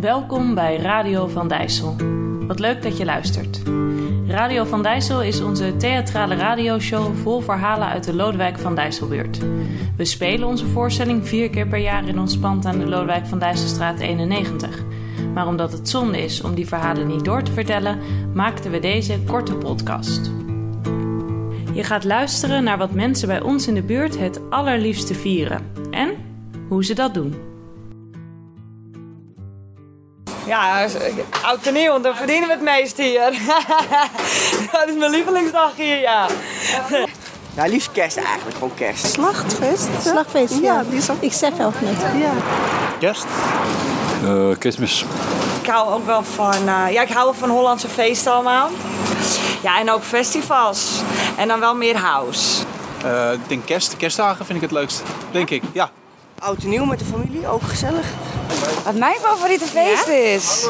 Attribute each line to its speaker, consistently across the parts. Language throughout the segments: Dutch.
Speaker 1: Welkom bij Radio van Dijssel. Wat leuk dat je luistert. Radio van Dijssel is onze theatrale radioshow vol verhalen uit de Lodewijk van Dijsselbuurt. We spelen onze voorstelling vier keer per jaar in ons pand aan de Lodewijk van Dijsselstraat 91. Maar omdat het zonde is om die verhalen niet door te vertellen, maakten we deze korte podcast. Je gaat luisteren naar wat mensen bij ons in de buurt het allerliefste vieren en hoe ze dat doen.
Speaker 2: Ja, oud en nieuw, dan verdienen we het meest hier. dat is mijn lievelingsdag hier, ja.
Speaker 3: Ja, liefst kerst eigenlijk, gewoon kerst.
Speaker 4: Slachtfeest? Slagfeest, ja. Ik zeg ook niet. Ja.
Speaker 5: Kerst?
Speaker 6: Uh, kerstmis.
Speaker 2: Ik hou ook wel van, uh, ja, ik hou wel van Hollandse feesten allemaal. Ja, en ook festivals. En dan wel meer house.
Speaker 5: Uh, ik denk kerst, kerstdagen vind ik het leukst. Denk ik, ja.
Speaker 3: Oud en nieuw met de familie, ook gezellig.
Speaker 2: Wat mijn favoriete feest is?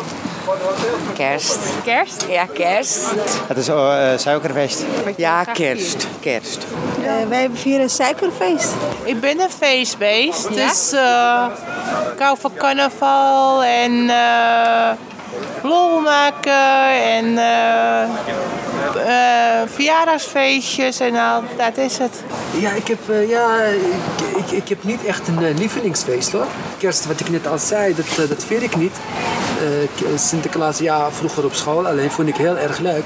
Speaker 2: Kerst.
Speaker 7: Kerst?
Speaker 2: Ja, kerst.
Speaker 8: Het is uh, suikerfeest.
Speaker 3: Ja, kerst. Kerst.
Speaker 4: Uh, wij vieren een suikerfeest.
Speaker 7: Ik ben een feestbeest. Ja? Dus uh, ik hou van carnaval en uh, lol maken en uh, verjaardagsfeestjes en al. Dat is het.
Speaker 9: Ja, ik heb, ja, ik, ik, ik, heb niet echt een lievelingsfeest hoor. Kerst, wat ik net al zei, dat, dat vier ik niet. Sinterklaas, ja, vroeger op school, alleen vond ik heel erg leuk.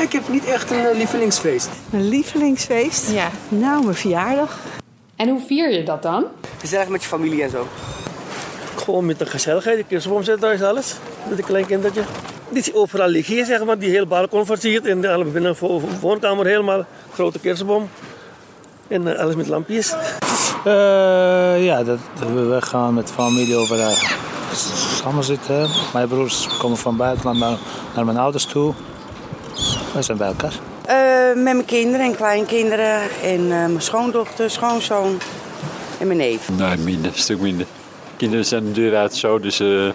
Speaker 9: Ik heb niet echt een lievelingsfeest.
Speaker 4: Een lievelingsfeest?
Speaker 7: Ja.
Speaker 4: Nou, mijn verjaardag.
Speaker 10: En hoe vier je dat dan?
Speaker 3: Gezellig met je familie en zo.
Speaker 11: Gewoon met de gezelligheid. De kerstboom zit daar is alles. Met een klein kindertje. Die overal liggen hier, zeg maar. Die hele balkon versiert. En de binnen de woonkamer helemaal. Grote kerstboom. En uh, alles met lampjes.
Speaker 12: Uh, ja, dat, we gaan met familie overdag samen zitten. Mijn broers komen van buiten naar, naar mijn ouders toe. We zijn bij elkaar.
Speaker 3: Uh, met mijn kinderen en kleinkinderen. En uh, mijn schoondochter, schoonzoon en mijn neef.
Speaker 6: Nee, minder, een stuk minder. Kinderen zijn de deur uit zo, dus, uh,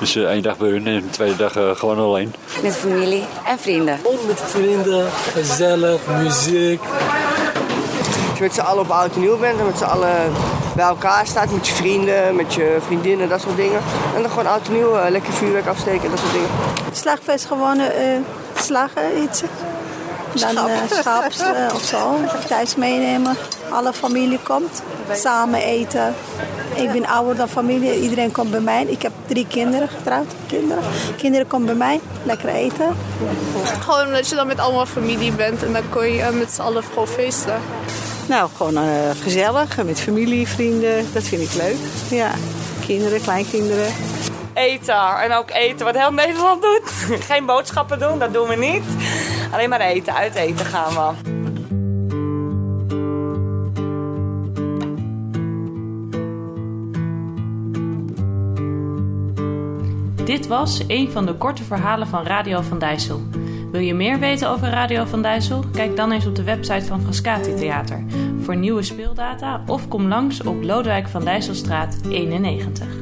Speaker 6: dus één dag bij hun en de tweede dag gewoon alleen.
Speaker 2: Met familie en vrienden.
Speaker 9: Met vrienden, gezellig, muziek.
Speaker 3: Als je met z'n allen op oud en nieuw bent en met z'n allen bij elkaar staat, met je vrienden, met je vriendinnen, dat soort dingen. En dan gewoon oud en nieuw, lekker vuurwerk afsteken, dat soort dingen.
Speaker 4: Slagfeest gewoon slagen, iets. Dan uh, schaps uh, of zo, thuis meenemen. Alle familie komt, samen eten. Ik ben ouder dan familie, iedereen komt bij mij. Ik heb drie kinderen, getrouwd kinderen. Kinderen komen bij mij, lekker eten.
Speaker 13: Gewoon omdat je dan met allemaal familie bent en dan kon je met z'n allen gewoon feesten.
Speaker 4: Nou, gewoon uh, gezellig, met familie, vrienden, dat vind ik leuk. Ja, kinderen, kleinkinderen.
Speaker 2: Eten en ook eten wat heel Nederland doet. Geen boodschappen doen, dat doen we niet. Alleen maar eten, uit eten gaan we.
Speaker 1: Dit was een van de korte verhalen van Radio van Dijssel. Wil je meer weten over Radio van Dijssel? Kijk dan eens op de website van Frascati Theater voor nieuwe speeldata of kom langs op Lodewijk van Dijsselstraat 91.